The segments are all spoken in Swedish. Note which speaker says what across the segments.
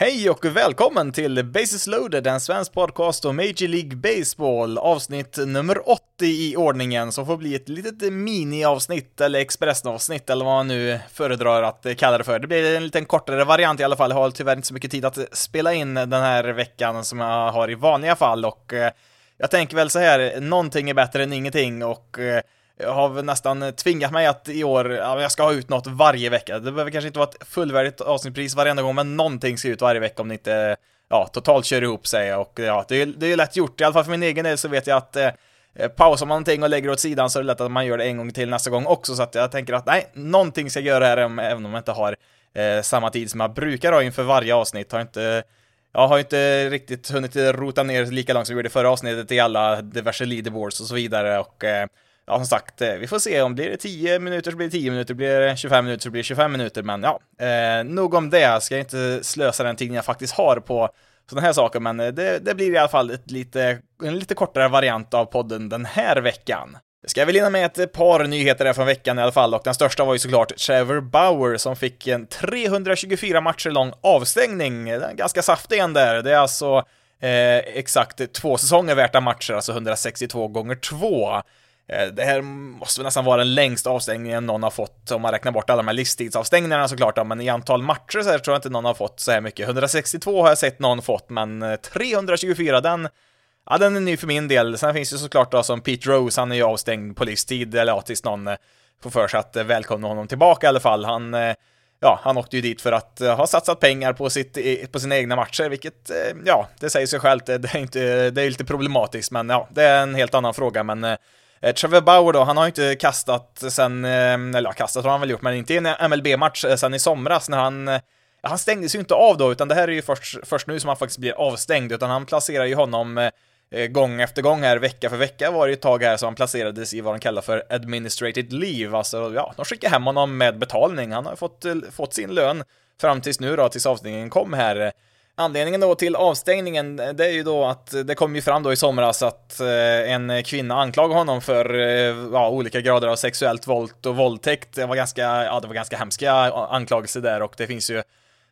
Speaker 1: Hej och välkommen till Bases loaded, en svensk podcast om Major League Baseball, avsnitt nummer 80 i ordningen, som får bli ett litet mini-avsnitt, eller expressavsnitt, eller vad man nu föredrar att kalla det för. Det blir en liten kortare variant i alla fall, jag har tyvärr inte så mycket tid att spela in den här veckan som jag har i vanliga fall, och eh, jag tänker väl så här, någonting är bättre än ingenting, och eh, jag har nästan tvingat mig att i år, ja, jag ska ha ut något varje vecka. Det behöver kanske inte vara ett fullvärdigt avsnittspris varenda gång, men någonting ska ut varje vecka om det inte, ja, totalt kör ihop sig. Och ja, det är, det är lätt gjort, i alla fall för min egen del så vet jag att eh, pausar man någonting och lägger åt sidan så är det lätt att man gör det en gång till nästa gång också, så att jag tänker att nej, någonting ska jag göra här, även om jag inte har eh, samma tid som jag brukar ha inför varje avsnitt. Har inte jag har inte riktigt hunnit rota ner lika långt som vi gjorde förra avsnittet i alla diverse leaderboards och så vidare och eh, ja, som sagt, eh, vi får se om blir det 10 minuter så blir det 10 minuter, blir det 25 minuter så blir det 25 minuter, men ja, eh, nog om det. Ska jag inte slösa den tiden jag faktiskt har på sådana här saker, men eh, det, det blir i alla fall lite, en lite kortare variant av podden den här veckan. Jag ska väl hinna med ett par nyheter här från veckan i alla fall, och den största var ju såklart Trevor Bauer som fick en 324 matcher lång avstängning. den Ganska saftig en där. Det är alltså eh, exakt två säsonger värta matcher, alltså 162 gånger 2. Eh, det här måste väl nästan vara den längsta avstängningen någon har fått, om man räknar bort alla de här livstidsavstängningarna såklart, men i antal matcher så här tror jag inte någon har fått så här mycket. 162 har jag sett någon fått, men eh, 324, den, ja, den är ny för min del. Sen finns det såklart då som Pete Rose, han är ju avstängd på livstid, eller ja, tills någon eh, får för sig att välkomna honom tillbaka i alla fall. Han, ja, han åkte ju dit för att ha satsat pengar på, sitt, på sina egna matcher, vilket, ja, det säger sig självt, det är, inte, det är lite problematiskt, men ja, det är en helt annan fråga, men Eh, Trevor Bauer då, han har ju inte kastat sen, eh, eller ja, kastat har han väl gjort, men inte i en MLB-match eh, sen i somras när han Ja, han stängdes ju inte av då, utan det här är ju först, först nu som han faktiskt blir avstängd, utan han placerar ju honom gång efter gång här, vecka för vecka var det ett tag här som han placerades i vad de kallar för administrated leave, alltså ja, de skickar hem honom med betalning, han har fått, fått sin lön fram tills nu då, tills avstängningen kom här Anledningen då till avstängningen, det är ju då att det kom ju fram då i somras att eh, en kvinna anklagade honom för eh, ja, olika grader av sexuellt våld och våldtäkt. Det var ganska, ja, det var ganska hemska anklagelser där och det finns ju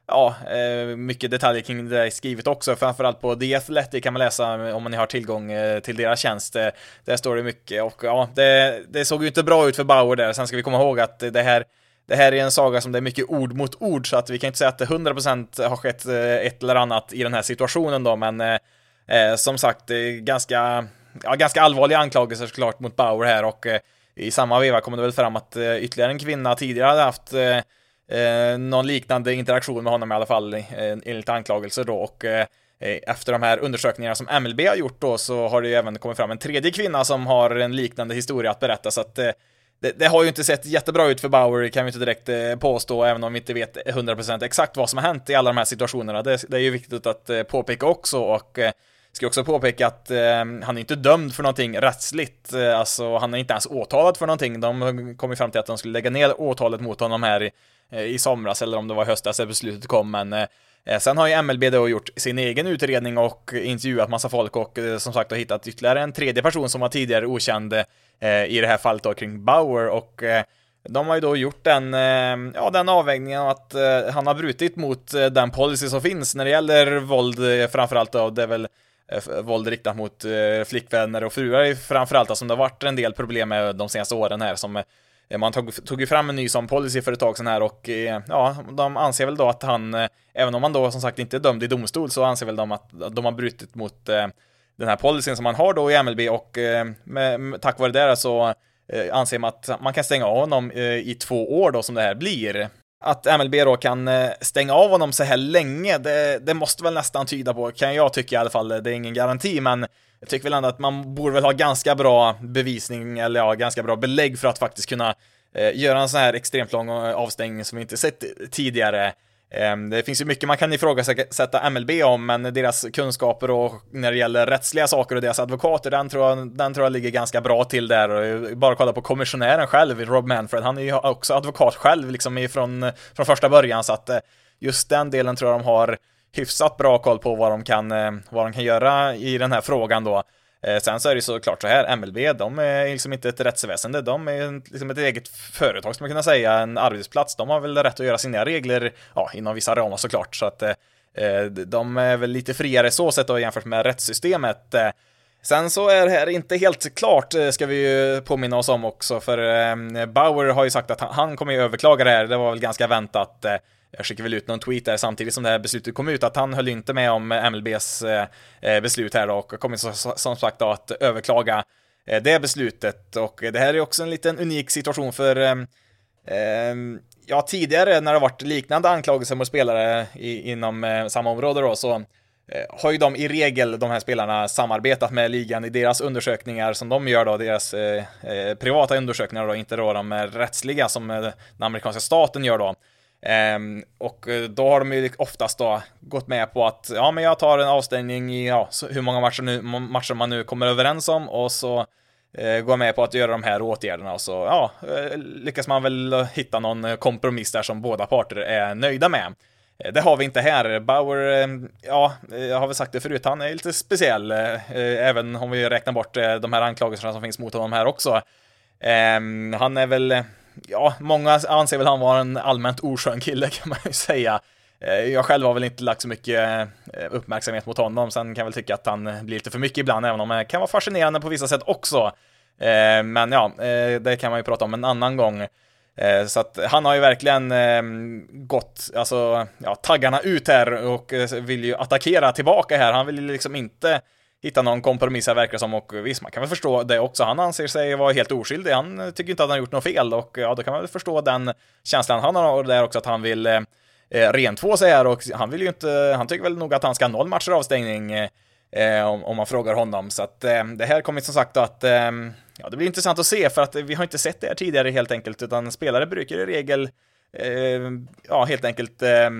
Speaker 1: ja, eh, mycket detaljer kring det skrivet också, framförallt på The Athletic kan man läsa om man har tillgång till deras tjänst. Där står det mycket och ja, det, det såg ju inte bra ut för Bauer där. Sen ska vi komma ihåg att det här det här är en saga som det är mycket ord mot ord, så att vi kan inte säga att det 100% har skett eh, ett eller annat i den här situationen då, men eh, eh som sagt, eh, ganska, ja, ganska allvarliga anklagelser såklart mot Bauer här och eh, i samma veva kommer det väl fram att eh, ytterligare en kvinna tidigare hade haft eh, någon liknande interaktion med honom i alla fall enligt anklagelser då och efter de här undersökningarna som MLB har gjort då så har det ju även kommit fram en tredje kvinna som har en liknande historia att berätta så att det, det, har ju inte sett jättebra ut för Bauer, kan vi inte direkt eh, påstå, även om vi inte vet 100% exakt vad som har hänt i alla de här situationerna. Det, det är ju viktigt att eh, påpeka också, och eh, ska också påpeka att eh, han är inte dömd för någonting rättsligt, eh, alltså han är inte ens åtalad för någonting. De kom ju fram till att de skulle lägga ner åtalet mot honom här i, eh, i somras, eller om det var i höstas det beslutet kom, men eh, Sen har ju MLB då gjort sin egen utredning och intervjuat massa folk och eh, som sagt har hittat ytterligare en tredje person som var tidigare okänd eh, Eh, i det här fallet då kring Bauer och eh, de har ju då gjort den, eh, ja, den avvägningen att eh, han har brutit mot den policy som finns när det gäller våld framförallt då, det är väl våld riktat mot flickvänner och fruar framförallt, som det har varit en del problem med de senaste åren här som man tog, tog ju fram en ny sån policy för ett tag sedan här och ja, de anser väl då att han, även om han då som sagt inte är dömd i domstol, så anser väl de att de har brutit mot den här policyn som man har då i MLB och eh, med, med, tack vare det så eh, anser man att man kan stänga av honom eh, i två år då som det här blir. Att MLB då kan stänga av honom så här länge, det, det måste väl nästan tyda på, kan jag tycka i alla fall, det är ingen garanti, men jag tycker väl ändå att man borde väl ha ganska bra bevisning, eller ja, ganska bra belägg för att faktiskt kunna eh, göra en sån här extremt lång avstängning som vi inte sett tidigare. Ehm, det finns ju mycket man kan ifrågasätta MLB om, men deras kunskaper och när det gäller rättsliga saker och deras advokater, den tror jag, den tror jag ligger ganska bra till där. Bara kolla på kommissionären själv, Rob Manfred, han är ju också advokat själv, liksom ifrån från första början, så att eh, just den delen tror jag de har hyfsat bra koll på vad de kan, eh, vad de kan göra i den här frågan då. Eh, sen så är det såklart så här, MLB, de är liksom inte ett rättsväsende, de är liksom ett eget företag, skulle man kunna säga, en arbetsplats. De har väl rätt att göra sina regler, ja, inom vissa ramar såklart, så att eh, De är väl lite friare så sett då jämfört med rättssystemet. Eh, Sen så är det här inte helt klart, eh, ska vi ju påminna oss om också, för ehm, Bauer har ju sagt att han kommer ju överklaga det här, det var väl ganska väntat. Eh, jag skickade väl ut någon tweet där samtidigt som det här beslutet kom ut att han höll inte med om MLBs eh, beslut här då, och kommer som sagt då att överklaga det beslutet och det här är också en liten unik situation för ehm, ehm, ja, tidigare när det varit liknande anklagelser mot spelare i, inom eh, samma område då, så Eh, har ju de i regel, de här spelarna, samarbetat med ligan i deras undersökningar som de gör då, deras eh, eh privata undersökningar då, inte då de rättsliga som eh, den amerikanska staten gör då. Um, och då har de ju oftast då gått med på att ja, men jag tar en avstängning i ja, hur många matcher, nu, matcher man nu kommer överens om och så eh, går med på att göra de här åtgärderna och så ja, lyckas man väl hitta någon kompromiss där som båda parter är nöjda med. Eh, det har vi inte här. Bauer, eh, ja, jag har väl sagt det förut, han är lite speciell, eh, även om vi räknar bort de här anklagelserna som finns mot honom här också. Ehm, han är väl, ja, många anser väl han vara en allmänt oskön kille kan man ju säga. Jag själv har väl inte lagt så mycket uppmärksamhet mot honom, sen kan jag väl tycka att han blir lite för mycket ibland, även om det kan vara fascinerande på vissa sätt också. Ehm, men ja, det kan man ju prata om en annan gång. Eh, så att han har ju verkligen ehm, gått, alltså, ja, taggarna ut här och eh, vill ju attackera tillbaka här. Han vill ju liksom inte hitta någon kompromiss här verkar det som och visst, man kan väl förstå det också. Han anser sig vara helt oskyldig. Han tycker inte att han har gjort något fel och ja, då kan man väl förstå den känslan han har där också att han vill eh, eh rentvå sig här och han vill ju inte, han tycker väl nog att han ska ha noll matcher avstängning eh, om, om man frågar honom. Så att eh, det här kommer som sagt att eh, ja, det blir intressant att se för att vi har inte sett det här tidigare helt enkelt, utan spelare brukar i regel eh, ja, helt enkelt eh,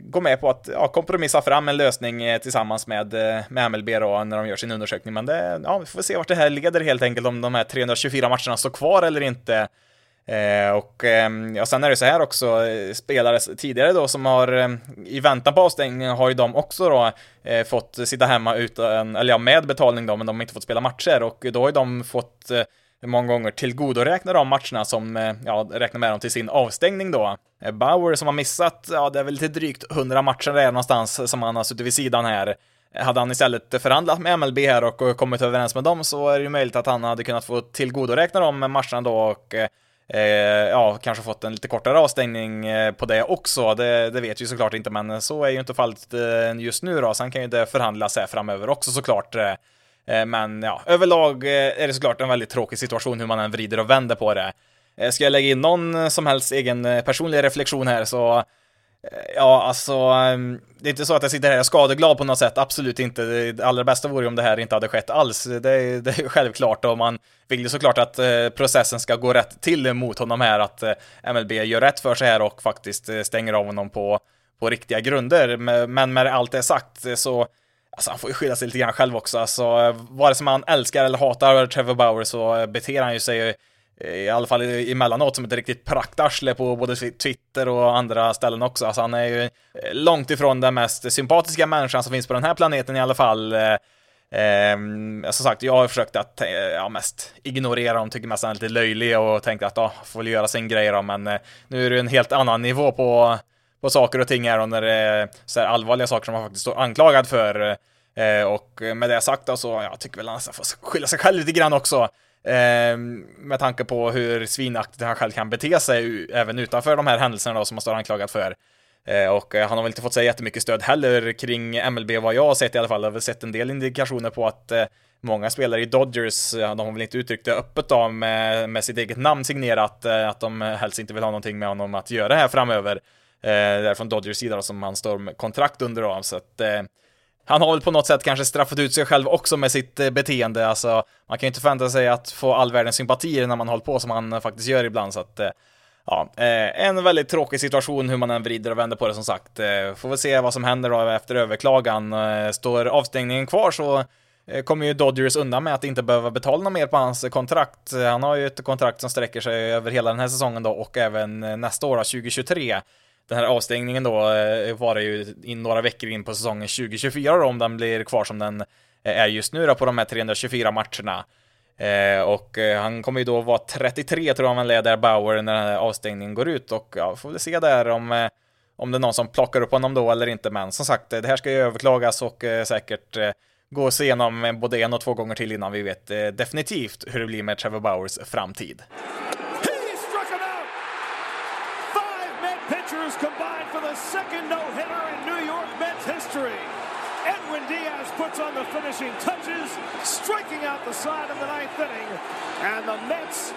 Speaker 1: gå med på att ja, kompromissa fram en lösning eh, tillsammans med, eh, med MLB då, när de gör sin undersökning. Men det, ja, vi får se vart det här leder helt enkelt, om de här 324 matcherna står kvar eller inte. Eh, och eh, ja, sen är det så här också, eh, spelare tidigare då som har eh, i väntan på avstängning har ju de också då eh, fått sitta hemma utan, eller ja, med betalning då, men de har inte fått spela matcher och då har ju de fått eh, många gånger tillgodoräkna de matcherna som, eh, ja, räknar med dem till sin avstängning då. Eh, Bauer som har missat, ja, det är väl lite drygt 100 matcher där någonstans som han har suttit vid sidan här. Hade han istället förhandlat med MLB här och kommit överens med dem så är det ju möjligt att han hade kunnat få tillgodoräkna de matcherna då och Eh, ja, kanske fått en lite kortare avstängning eh, på det också. Det, det, vet vi såklart inte, men så är ju inte fallet eh, just nu då. Sen kan ju det förhandlas här framöver också såklart. Eh, eh, men ja, överlag eh, är det såklart en väldigt tråkig situation hur man än vrider och vänder på det. Ska jag lägga in någon som helst egen personlig reflektion här så Ja, alltså, ehm, det är inte så att jag sitter här skadeglad på något sätt, absolut inte. Det allra bästa vore om det här inte hade skett alls. Det är, det är självklart och man vill ju såklart att eh, processen ska gå rätt till mot honom här, att eh, MLB gör rätt för sig här och faktiskt eh, stänger av honom på, på riktiga grunder. Men med allt det sagt så Alltså han får ju skylla sig lite grann själv också, alltså vare sig man älskar eller hatar Trevor Bauer så beter han ju sig Eh, i alla fall emellanåt som ett riktigt praktarsle på både Twitter och andra ställen också. Alltså han är ju eh, långt ifrån den mest sympatiska människan som finns på den här planeten i alla fall. Eh, ehm, som sagt, jag har försökt att eh, ja, mest ignorera dem, tycker mest han är lite löjlig och tänkt att ja, får väl göra sin grej då, men eh, nu är det en helt annan nivå på, på saker och ting här och när det är så här allvarliga saker som man faktiskt står anklagad för. Eh, och med det sagt då så, jag tycker väl han får skylla sig själv lite grann också. Eh, med tanke på hur svinaktigt han själv kan bete sig även utanför de här händelserna då, som han står anklagad för. Eh, och eh, han har väl inte fått sig jättemycket stöd heller kring MLB vad jag har sett i alla fall. Jag har väl sett en del indikationer på att eh, många spelare i Dodgers, de har väl inte uttryckt det öppet då med, med sitt eget namn signerat, eh, att de helst inte vill ha någonting med honom att göra här framöver. Eh, det är från Dodgers sida då, som han står med kontrakt under då, så att han har väl på något sätt kanske straffat ut sig själv också med sitt eh, beteende. Alltså, man kan ju inte förvänta sig att få all världens sympatier när man håller på som han faktiskt gör ibland. Så att, eh, ja, eh, en väldigt tråkig situation hur man än vrider och vänder på det som sagt. Får väl se vad som händer då efter överklagan. Står avstängningen kvar så kommer ju Dodgers undan med att inte behöva betala något mer på hans kontrakt. Han har ju ett kontrakt som sträcker sig över hela den här säsongen då och även nästa år, 2023 den här avstängningen då eh, varar var ju in några veckor in på säsongen 2024 då, om den blir kvar som den eh, är just nu då på de här 324 matcherna. Eh, och eh, han kommer ju då vara 33 tror jag man leder Bauer när den här avstängningen går ut och ja, får väl se där om, eh, om det är någon som plockar upp honom då eller inte, men som sagt, eh, det här ska ju överklagas och säkert gå igenom både en och två gånger till innan vi vet definitivt hur det blir med Trevor Bowers framtid. Puts on the finishing touches, striking out the side of the ninth inning, and the Mets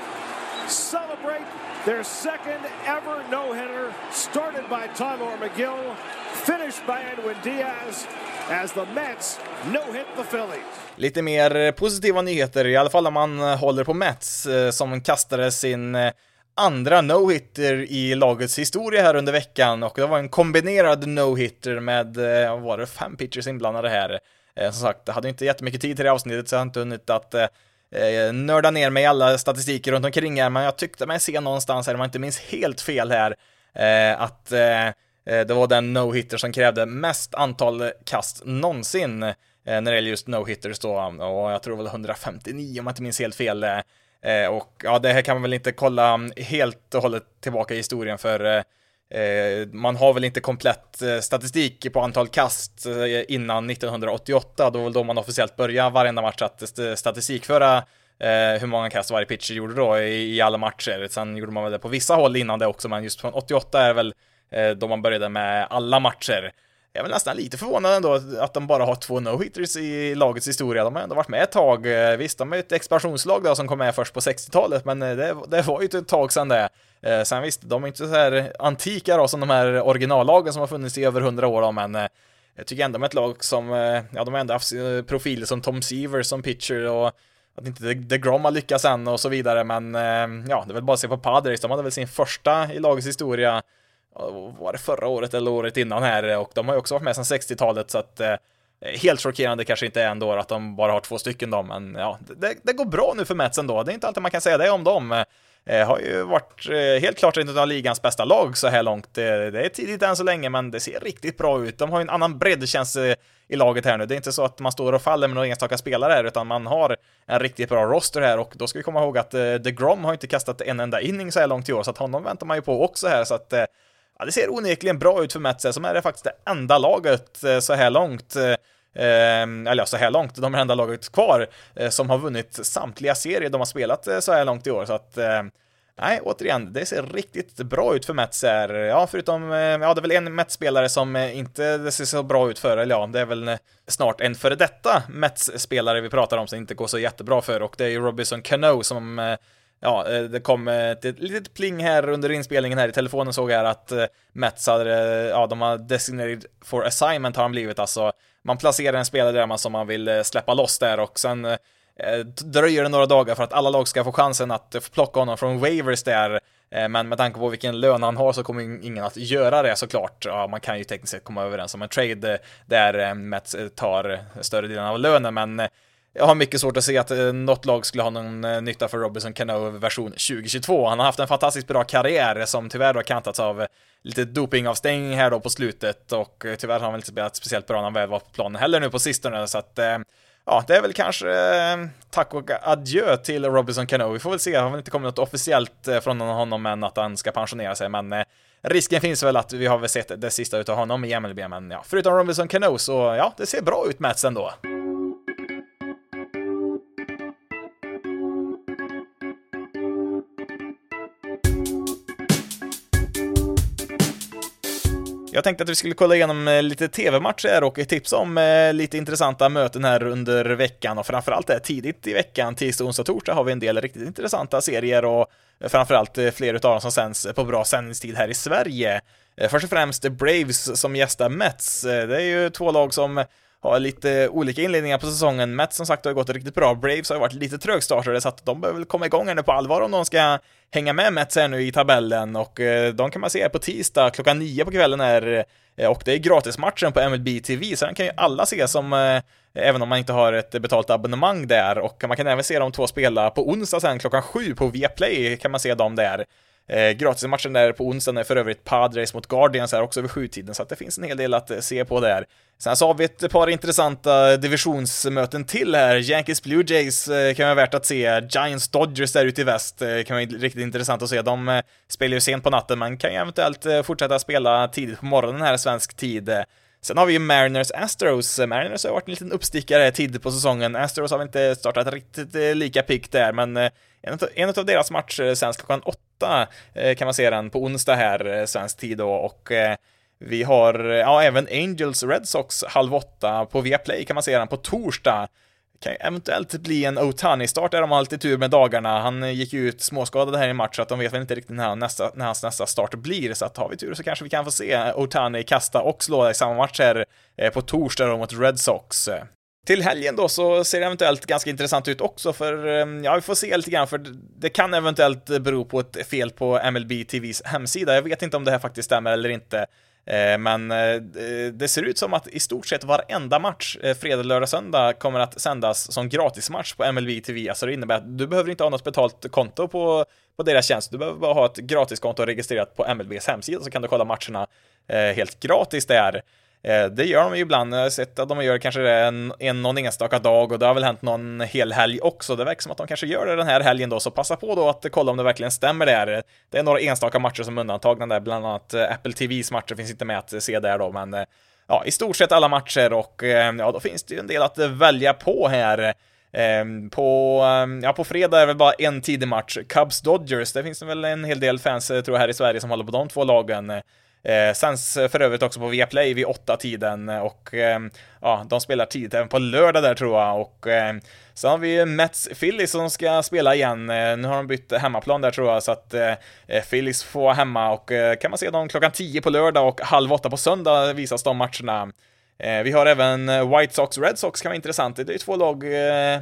Speaker 1: celebrate their second ever no-hitter, started by Tylor McGill, finished by Edwin Diaz, as the Mets no-hit the Phillies. Lite mer positiva nyheter, i alla fall om man håller på Mets, eh, som kastade sin eh, andra no-hitter i lagets historia här under veckan och det var en kombinerad no-hitter med, eh, vad var det, fem pitchers inblandade här. Eh, som sagt, jag hade inte jättemycket tid till det avsnittet så jag har inte hunnit att eh, eh, nörda ner mig i alla statistiker runt omkring här, men jag tyckte mig se någonstans här, om jag inte minns helt fel här, eh, att eh, det var den no-hitter som krävde mest antal kast någonsin eh, när det gäller just no-hitters då, och jag tror det var 159 om jag inte minns helt fel. Eh, och ja, det här kan man väl inte kolla helt och hållet tillbaka i historien för Eh, man har väl inte komplett eh, statistik på antal kast eh, innan 1988, då var då man officiellt började varenda match att statistikföra hur många kast varje pitcher gjorde då i, alla matcher. Sen gjorde man väl det på vissa håll innan det också, men just från 88 är väl då man började med alla matcher. Jag är väl nästan lite förvånad ändå att de bara har två no-hitters i lagets historia. De har ändå varit med ett tag. Eh, visst, de är ett expansionslag då som kom med först på 60-talet, men eh, det, det var ju ett tag sedan det. Eh, sen visst, de är inte så här antika då som de här originallagen som har funnits i över hundra år då, men jag tycker ändå med ett lag som, ja de har ändå haft profiler som Tom Seaver som pitcher och att inte DeGrom har lyckats än och så vidare, men ja, det är väl bara att se på Padres, de hade väl sin första i lagets historia, var det förra året eller året innan här, eh, och de har ju också varit med sedan 60-talet, så att eh, Helt chockerande kanske inte är ändå att de bara har två stycken då, men ja, det, det går bra nu för Mets ändå. Det är inte alltid man kan säga det om dem. Eh, har ju varit eh, helt klart ett av ligans bästa lag så här långt. Det, det är tidigt än så länge, men det ser riktigt bra ut. De har ju en annan bredd känns det i laget här nu. Det är inte så att man står och faller med några enstaka spelare här, utan man har en riktigt bra roster här och då ska vi komma ihåg att eh, DeGrom The Grom har inte kastat en enda inning så här långt i år, så att honom väntar man ju på också här, så att eh, ja, det ser onekligen bra ut för Mets, som är det faktiskt det enda laget eh, så här långt Eh, ehm, eller ja, så här långt, de är enda laget kvar eh, som har vunnit samtliga serier de har spelat eh, så här långt i år. Så att, eh, nej, återigen, det ser riktigt bra ut för Mets här. Ja, förutom, eh, ja, det är väl en Mets-spelare som eh, inte det ser så bra ut för, eller ja, det är väl eh, snart en före detta Mets-spelare vi pratar om som inte går så jättebra för, och det är ju Robinson Cano som Ja, eh, det kom ett litet pling här under inspelningen här i telefonen såg jag här att eh, Mets hade, eh, ja, de har designated for assignment har han blivit alltså man placerar en spelare där man som man vill släppa loss där och sen eh, dröjer det några dagar för att alla lag ska få chansen att få plocka honom från waivers där. Men med tanke på vilken lön han har så kommer ingen att göra det såklart. Ja, man kan ju tekniskt sett komma överens om en trade där Mets tar större delen av lönen, men jag har mycket svårt att se att eh, något lag skulle ha någon eh, nytta för Robinson Cano version 2022. Han har haft en fantastiskt bra karriär som tyvärr har kantats av eh, lite dopingavstängning här då på slutet och tyvärr har han väl inte spelat speciellt bra när han väl var på planen heller nu på sistone så att ja, det är väl kanske eh, tack och adjö till Robinson Cano. Vi får väl se, det har väl inte kommit något officiellt från honom än att han ska pensionera sig, men risken finns väl att vi har väl sett det sista utav honom i MLB, men ja, förutom Robinson Cano så ja, det ser bra ut Mats ändå. Jag tänkte att vi skulle kolla igenom eh, lite tv-matcher och tipsa om eh, lite intressanta möten här under veckan och framförallt det tidigt i veckan, tisdag, onsdag, torsdag har vi en del riktigt intressanta serier och eh, framförallt fler utav dem som sänds på bra sändningstid här i Sverige. Först och främst Braves som gästar Mets. Det är ju två lag som har lite olika inledningar på säsongen. Mets som sagt har gått riktigt bra. Braves har ju varit lite trögstartade så att de behöver väl komma igång här nu på allvar om de ska hänga med Mets här nu i tabellen och eh, de kan man se på tisdag klockan nio på kvällen här eh, och det är gratismatchen på MLB TV så den kan ju alla se som eh, även om man inte har ett betalt abonnemang där och man kan även se de två spela på onsdag sen klockan sju på Viaplay kan man se dem där. Eh, gratismatchen där på onsdagen är för övrigt Padres mot Guardians här också vid sjutiden, så att det finns en hel del att eh, se på där. Sen så har vi ett par intressanta divisionsmöten till här. Yankees Blue Jays eh, kan vara värt att se. Giants Dodgers där ute i väst eh, kan vara riktigt intressant att se. De spelar ju sent på natten, men kan ju eventuellt fortsätta spela tidigt på morgonen här svensk tid. Sen har vi ju Mariners Astros. Mariners har varit en liten uppstickare tidigt på säsongen. Astros har inte startat riktigt lika pick där, men en av, en av deras matcher sen klockan åtta Eh, kan man se den på onsdag här, eh, svensk tid då, och eh, vi har ja, även Angels Red Sox halv åtta på Viaplay kan man se den på torsdag. Kan eventuellt bli en Otani-start där de har lite tur med dagarna. Han gick ju ut småskadad här i match så att de vet väl inte riktigt när, nästa, när hans nästa start blir. Så att har vi tur så kanske vi kan få se Otani kasta och slå i samma match här på torsdag då mot Red Sox. Till helgen då så ser det eventuellt ganska intressant ut också för, ehm, ja vi får se lite grann för det kan eventuellt bero på ett fel på MLB TVs hemsida. Jag vet inte om det här faktiskt stämmer eller inte. Eh, men eh, det ser ut som att i stort sett varenda match, eh, fredag, lördag, söndag, kommer att sändas som gratismatch på MLB TV. Alltså det innebär att du behöver inte ha något betalt konto på, på deras tjänst. Du behöver bara ha ett gratiskonto registrerat på MLBs hemsida så kan du kolla matcherna helt gratis där. Eh, det gör de ju ibland, jag har sett att de gör kanske det en, en någon enstaka dag och det har väl hänt någon hel helg också. Det verkar som att de kanske gör det den här helgen då, så passa på då att kolla om det verkligen stämmer där. Det är några enstaka matcher som är undantagna där, bland annat eh, Apple TVs matcher finns inte med att se där då, men eh, ja, i stort sett alla matcher och ja, då finns det ju en del att välja på här. Ehm, på, ehm, ja, på fredag är det väl bara en tidig match, Cubs Dodgers. Det finns väl en hel del fans, tror jag, här i Sverige som håller på de två lagen. Eh, sänds för övrigt också på Viaplay vid åtta tiden eh, och eh, ja, de spelar tidigt även på lördag där tror jag och eh, sen har vi Mets Phillies som ska spela igen. Eh, nu har de bytt hemmaplan där tror jag så att eh, eh Phillies får vara hemma och eh, kan man se dem klockan 10 på lördag och halv åtta på söndag visas de matcherna. Eh, vi har även eh, White Sox, Red Sox kan vara intressant. Det är två lag, eh, eh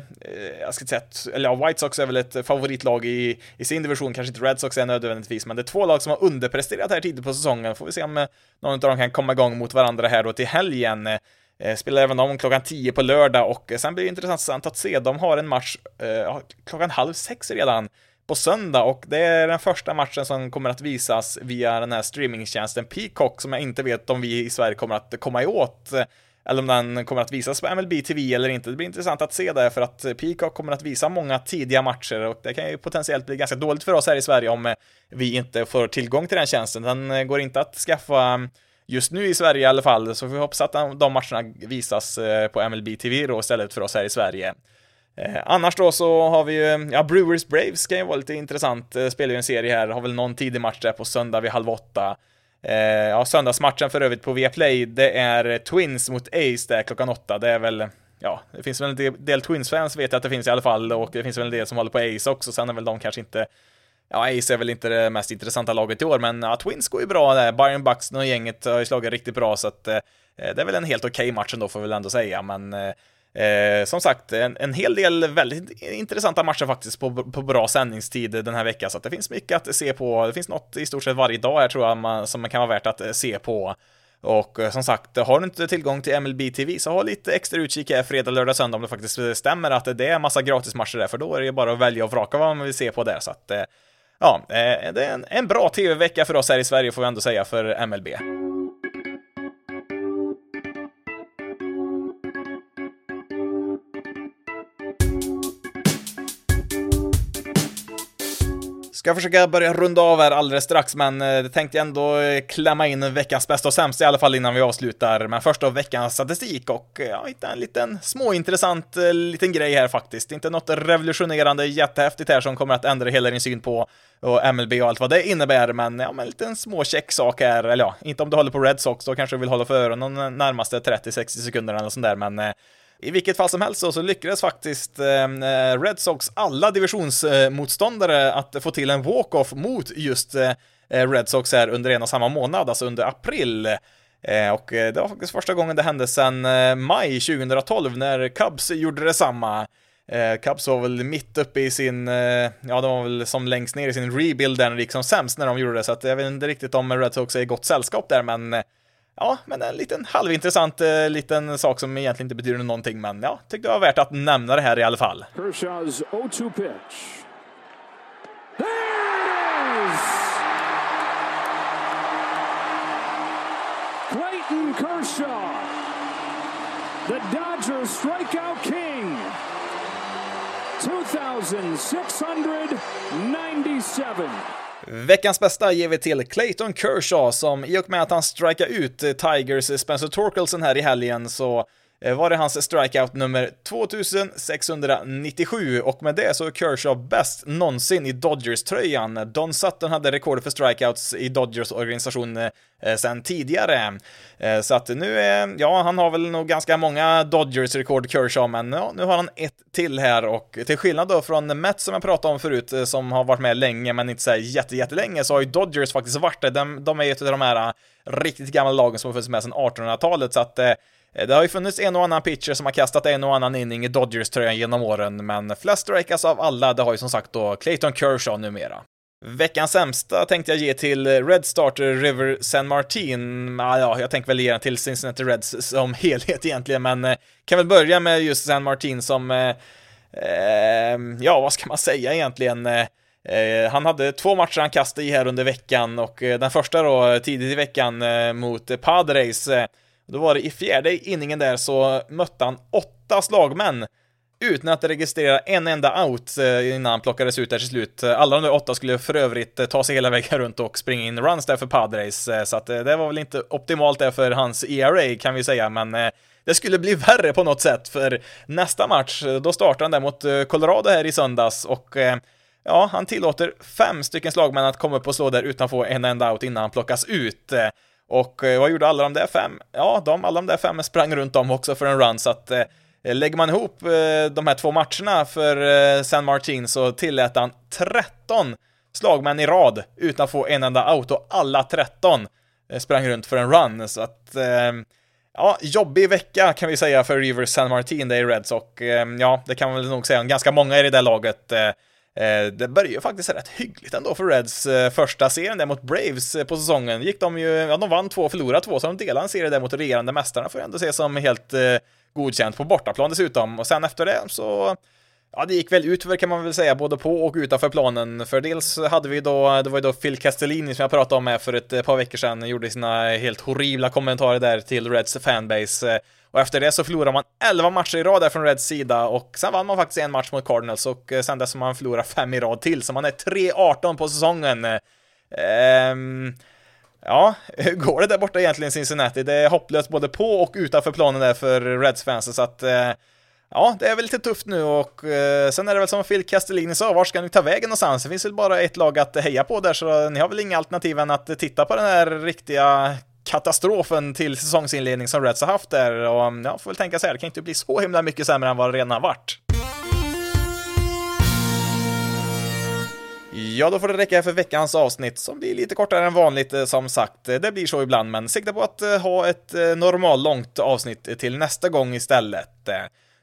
Speaker 1: jag ska inte säga, eller ja, White Sox är väl ett eh, favoritlag i, i sin division, kanske inte Red Sox är nödvändigtvis, men det är två lag som har underpresterat här tidigt på säsongen. Får vi se om någon av dem kan komma igång mot varandra här då till helgen. Spelar även om klockan 10 på lördag och sen blir det intressant att se, de har en match eh, klockan halv sex redan på söndag och det är den första matchen som kommer att visas via den här streamingtjänsten Peacock som jag inte vet om vi i Sverige kommer att komma åt eller om den kommer att visas på MLB TV eller inte. Det blir intressant att se det för att Peacock kommer att visa många tidiga matcher och det kan ju potentiellt bli ganska dåligt för oss här i Sverige om vi inte får tillgång till den tjänsten. Den eh, går inte att skaffa mm, just nu i Sverige i alla fall, så vi hoppas att de matcherna visas eh, på MLB TV då istället för oss här i Sverige. Eh, annars då så har vi ju, ja, Brewers Braves kan ju vara lite intressant, eh, spelar ju en serie här, har väl någon tidig match där på söndag vid halv åtta. Eh, ja, söndagsmatchen för övrigt på Viaplay, det är Twins mot Ace där klockan åtta, det är väl Ja, det finns väl en del, del Twins-fans vet jag att det finns i alla fall och det finns väl en del som håller på Ace också, sen är väl de kanske inte Ja, Ace är väl inte det mest intressanta laget i år, men ja, Twins går ju bra där. Byron Buxton och gänget har ju slagit riktigt bra, så att eh, det är väl en helt okej okay match ändå, får vi väl ändå säga, men eh, Eh, som sagt, en, en hel del väldigt intressanta matcher faktiskt på, på bra sändningstid den här veckan, så att det finns mycket att se på. Det finns något i stort sett varje dag här tror jag man, som man kan vara värt att eh, se på. Och eh, som sagt, har du inte tillgång till MLB TV så ha lite extra utkik här fredag, lördag, söndag om det faktiskt eh, stämmer att det är massa gratismatcher där, för då är det bara att välja och vraka vad man vill se på där. Så att, ja, det är en, en bra TV-vecka för oss här i Sverige får vi ändå säga för MLB. Ska försöka börja runda av här alldeles strax, men eh, det tänkte jag ändå eh, klämma in veckans bästa och sämsta i alla fall innan vi avslutar. Men först då veckans statistik och eh, ja, hitta en liten småintressant liten grej här faktiskt. Inte något revolutionerande jättehäftigt här som kommer att ändra hela din syn på och MLB och allt vad det innebär, men ja, men en liten småcheck sak här, eller ja, inte om du håller på Red Sox, då kanske du vill hålla för öronen de närmaste 30-60 sekunderna eller sånt där, men i vilket fall som helst så, så lyckades faktiskt eh, eh, Red Sox alla divisionsmotståndare att få till en walk-off mot just eh, eh Red Sox här under en och samma månad, alltså under april. Eh, och det var faktiskt första gången det hände sedan maj 2012 när Cubs gjorde detsamma. Cubs var väl mitt uppe i sin, ja de var väl som längst ner i sin rebuild där när det gick som sämst när de gjorde det, så att jag vet inte riktigt om Red Sox är i gott sällskap där, men ja, men en liten halvintressant eh, liten sak som egentligen inte betyder någonting, men ja, tyckte det var värt att nämna det här i alla fall. Kershaw's 0-2 pitch. Clayton Kershaw,
Speaker 2: the Dodgers strikeout king. 2697.
Speaker 1: Veckans bästa ger vi till Clayton Kershaw som i och med att han strikade ut Tigers Spencer Torkelson här i helgen så Eh, var det hans strikeout nummer 2697 och med det så är Kershaw bäst någonsin i Dodgers-tröjan. Don Sutton hade rekordet för strikeouts i Dodgers organisation eh, sen tidigare. Eh, så att nu är, ja, han har väl nog ganska många Dodgers-rekord Kershaw, men ja, nu har han ett till här och till skillnad då från Mets som jag pratade om förut, eh, som har varit med länge, men inte så här jätte, jättelänge, så har ju Dodgers faktiskt varit det. De, de är ju ett av de här riktigt gamla lagen som har funnits med sedan 1800-talet, så att eh, Eh, det har ju funnits en och annan pitcher som har kastat en och annan inning i Dodgers-tröjan genom åren, men flest strikeouts av alla, det har ju som sagt då Clayton Kershaw numera. Veckans sämsta tänkte jag ge till Red Starter River San Martin. Ah, ja, jag tänker väl ge den till Cincinnati Reds som helhet egentligen, men eh, kan väl börja med just San Martin som, eh, eh, ja, vad ska man säga egentligen? Eh, eh han hade två matcher han kastade i här under veckan och eh, den första då tidigt i veckan mot Padres då var det i fjärde inningen där så mötte han åtta slagmän utan att registrera en enda out eh, innan han plockades ut där till slut. Alla de där åtta skulle för övrigt eh, ta sig hela vägen runt och springa in runs där för Padres, eh, så att det var väl inte optimalt där för hans ERA kan vi säga, men det skulle bli värre på något sätt, för nästa match, då startar han där mot Colorado här i söndags och ja, han tillåter fem stycken slagmän att komma upp och slå där utan att få en enda out innan han plockas ut. Och eh, vad gjorde alla de där fem? Ja, de, alla de där fem sprang runt om också för en run, så att eh, lägger man ihop eh, de här två matcherna för eh, San Martin så tillät han 13 slagmän i rad utan att få en enda out och alla 13 eh, sprang runt för en run, så att eh, Ja, jobbig vecka kan vi säga för Rivers San Martin, det är Reds och eh, ja, det kan man väl nog säga om ganska många i det där laget. Eh, Eh, det började ju faktiskt rätt hyggligt ändå för Reds eh, första serien där mot Braves eh, på säsongen. Gick de ju, ja de vann två och förlorade två, så de delade en serie där mot regerande mästarna får jag ändå se som helt godkänt på bortaplan dessutom. Och sen efter det så Ja, det gick väl utför kan man väl säga, både på och utanför planen. För dels hade vi då, det var ju då Phil Castellini som jag pratade om här för ett par veckor sedan, gjorde sina helt horribla kommentarer där till Reds fanbase. Och efter det så förlorade man 11 matcher i rad där från Reds sida och sen vann man faktiskt en match mot Cardinals och eh, sen dess har man förlorat fem i rad till, så man är 3-18 på säsongen. Ehm, ja, hur går det där borta egentligen Cincinnati? Det är hopplöst både på och utanför planen där för Reds fans, så att eh, Ja, det är väl lite tufft nu och eh, sen är det väl som Phil Castellini sa, var ska ni ta vägen någonstans? Det finns väl bara ett lag att heja på där, så ni har väl inga alternativ än att titta på den här riktiga katastrofen till säsongsinledning som Reds har haft där och mm, ja, får väl tänka så här, det kan inte bli så himla mycket sämre än vad det redan har varit. Ja, då får det räcka för veckans avsnitt som blir lite kortare än vanligt eh, som sagt. Det blir så ibland, men sikta på att eh, ha ett eh, normal långt avsnitt till nästa gång istället.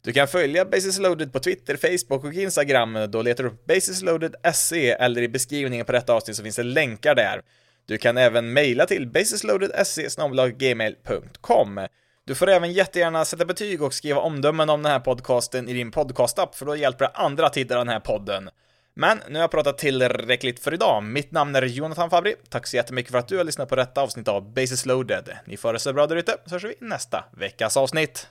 Speaker 1: Du kan följa Basis Loaded på Twitter, Facebook och Instagram. Då letar du upp Basis Loaded SE eller i beskrivningen på detta avsnitt så finns det länkar där. Du kan även mejla till basisloaded.se.gmail.com. Du får även jättegärna sätta betyg och skriva omdömen om den här podcasten i din podcastapp, för då hjälper det andra att hitta den här podden. Men nu har jag pratat tillräckligt för idag. Mitt namn är Jonathan Fabri. Tack så jättemycket för att du har lyssnat på detta avsnitt av Basis Loaded. Ni får det så bra där ute, så hörs vi i nästa veckas avsnitt.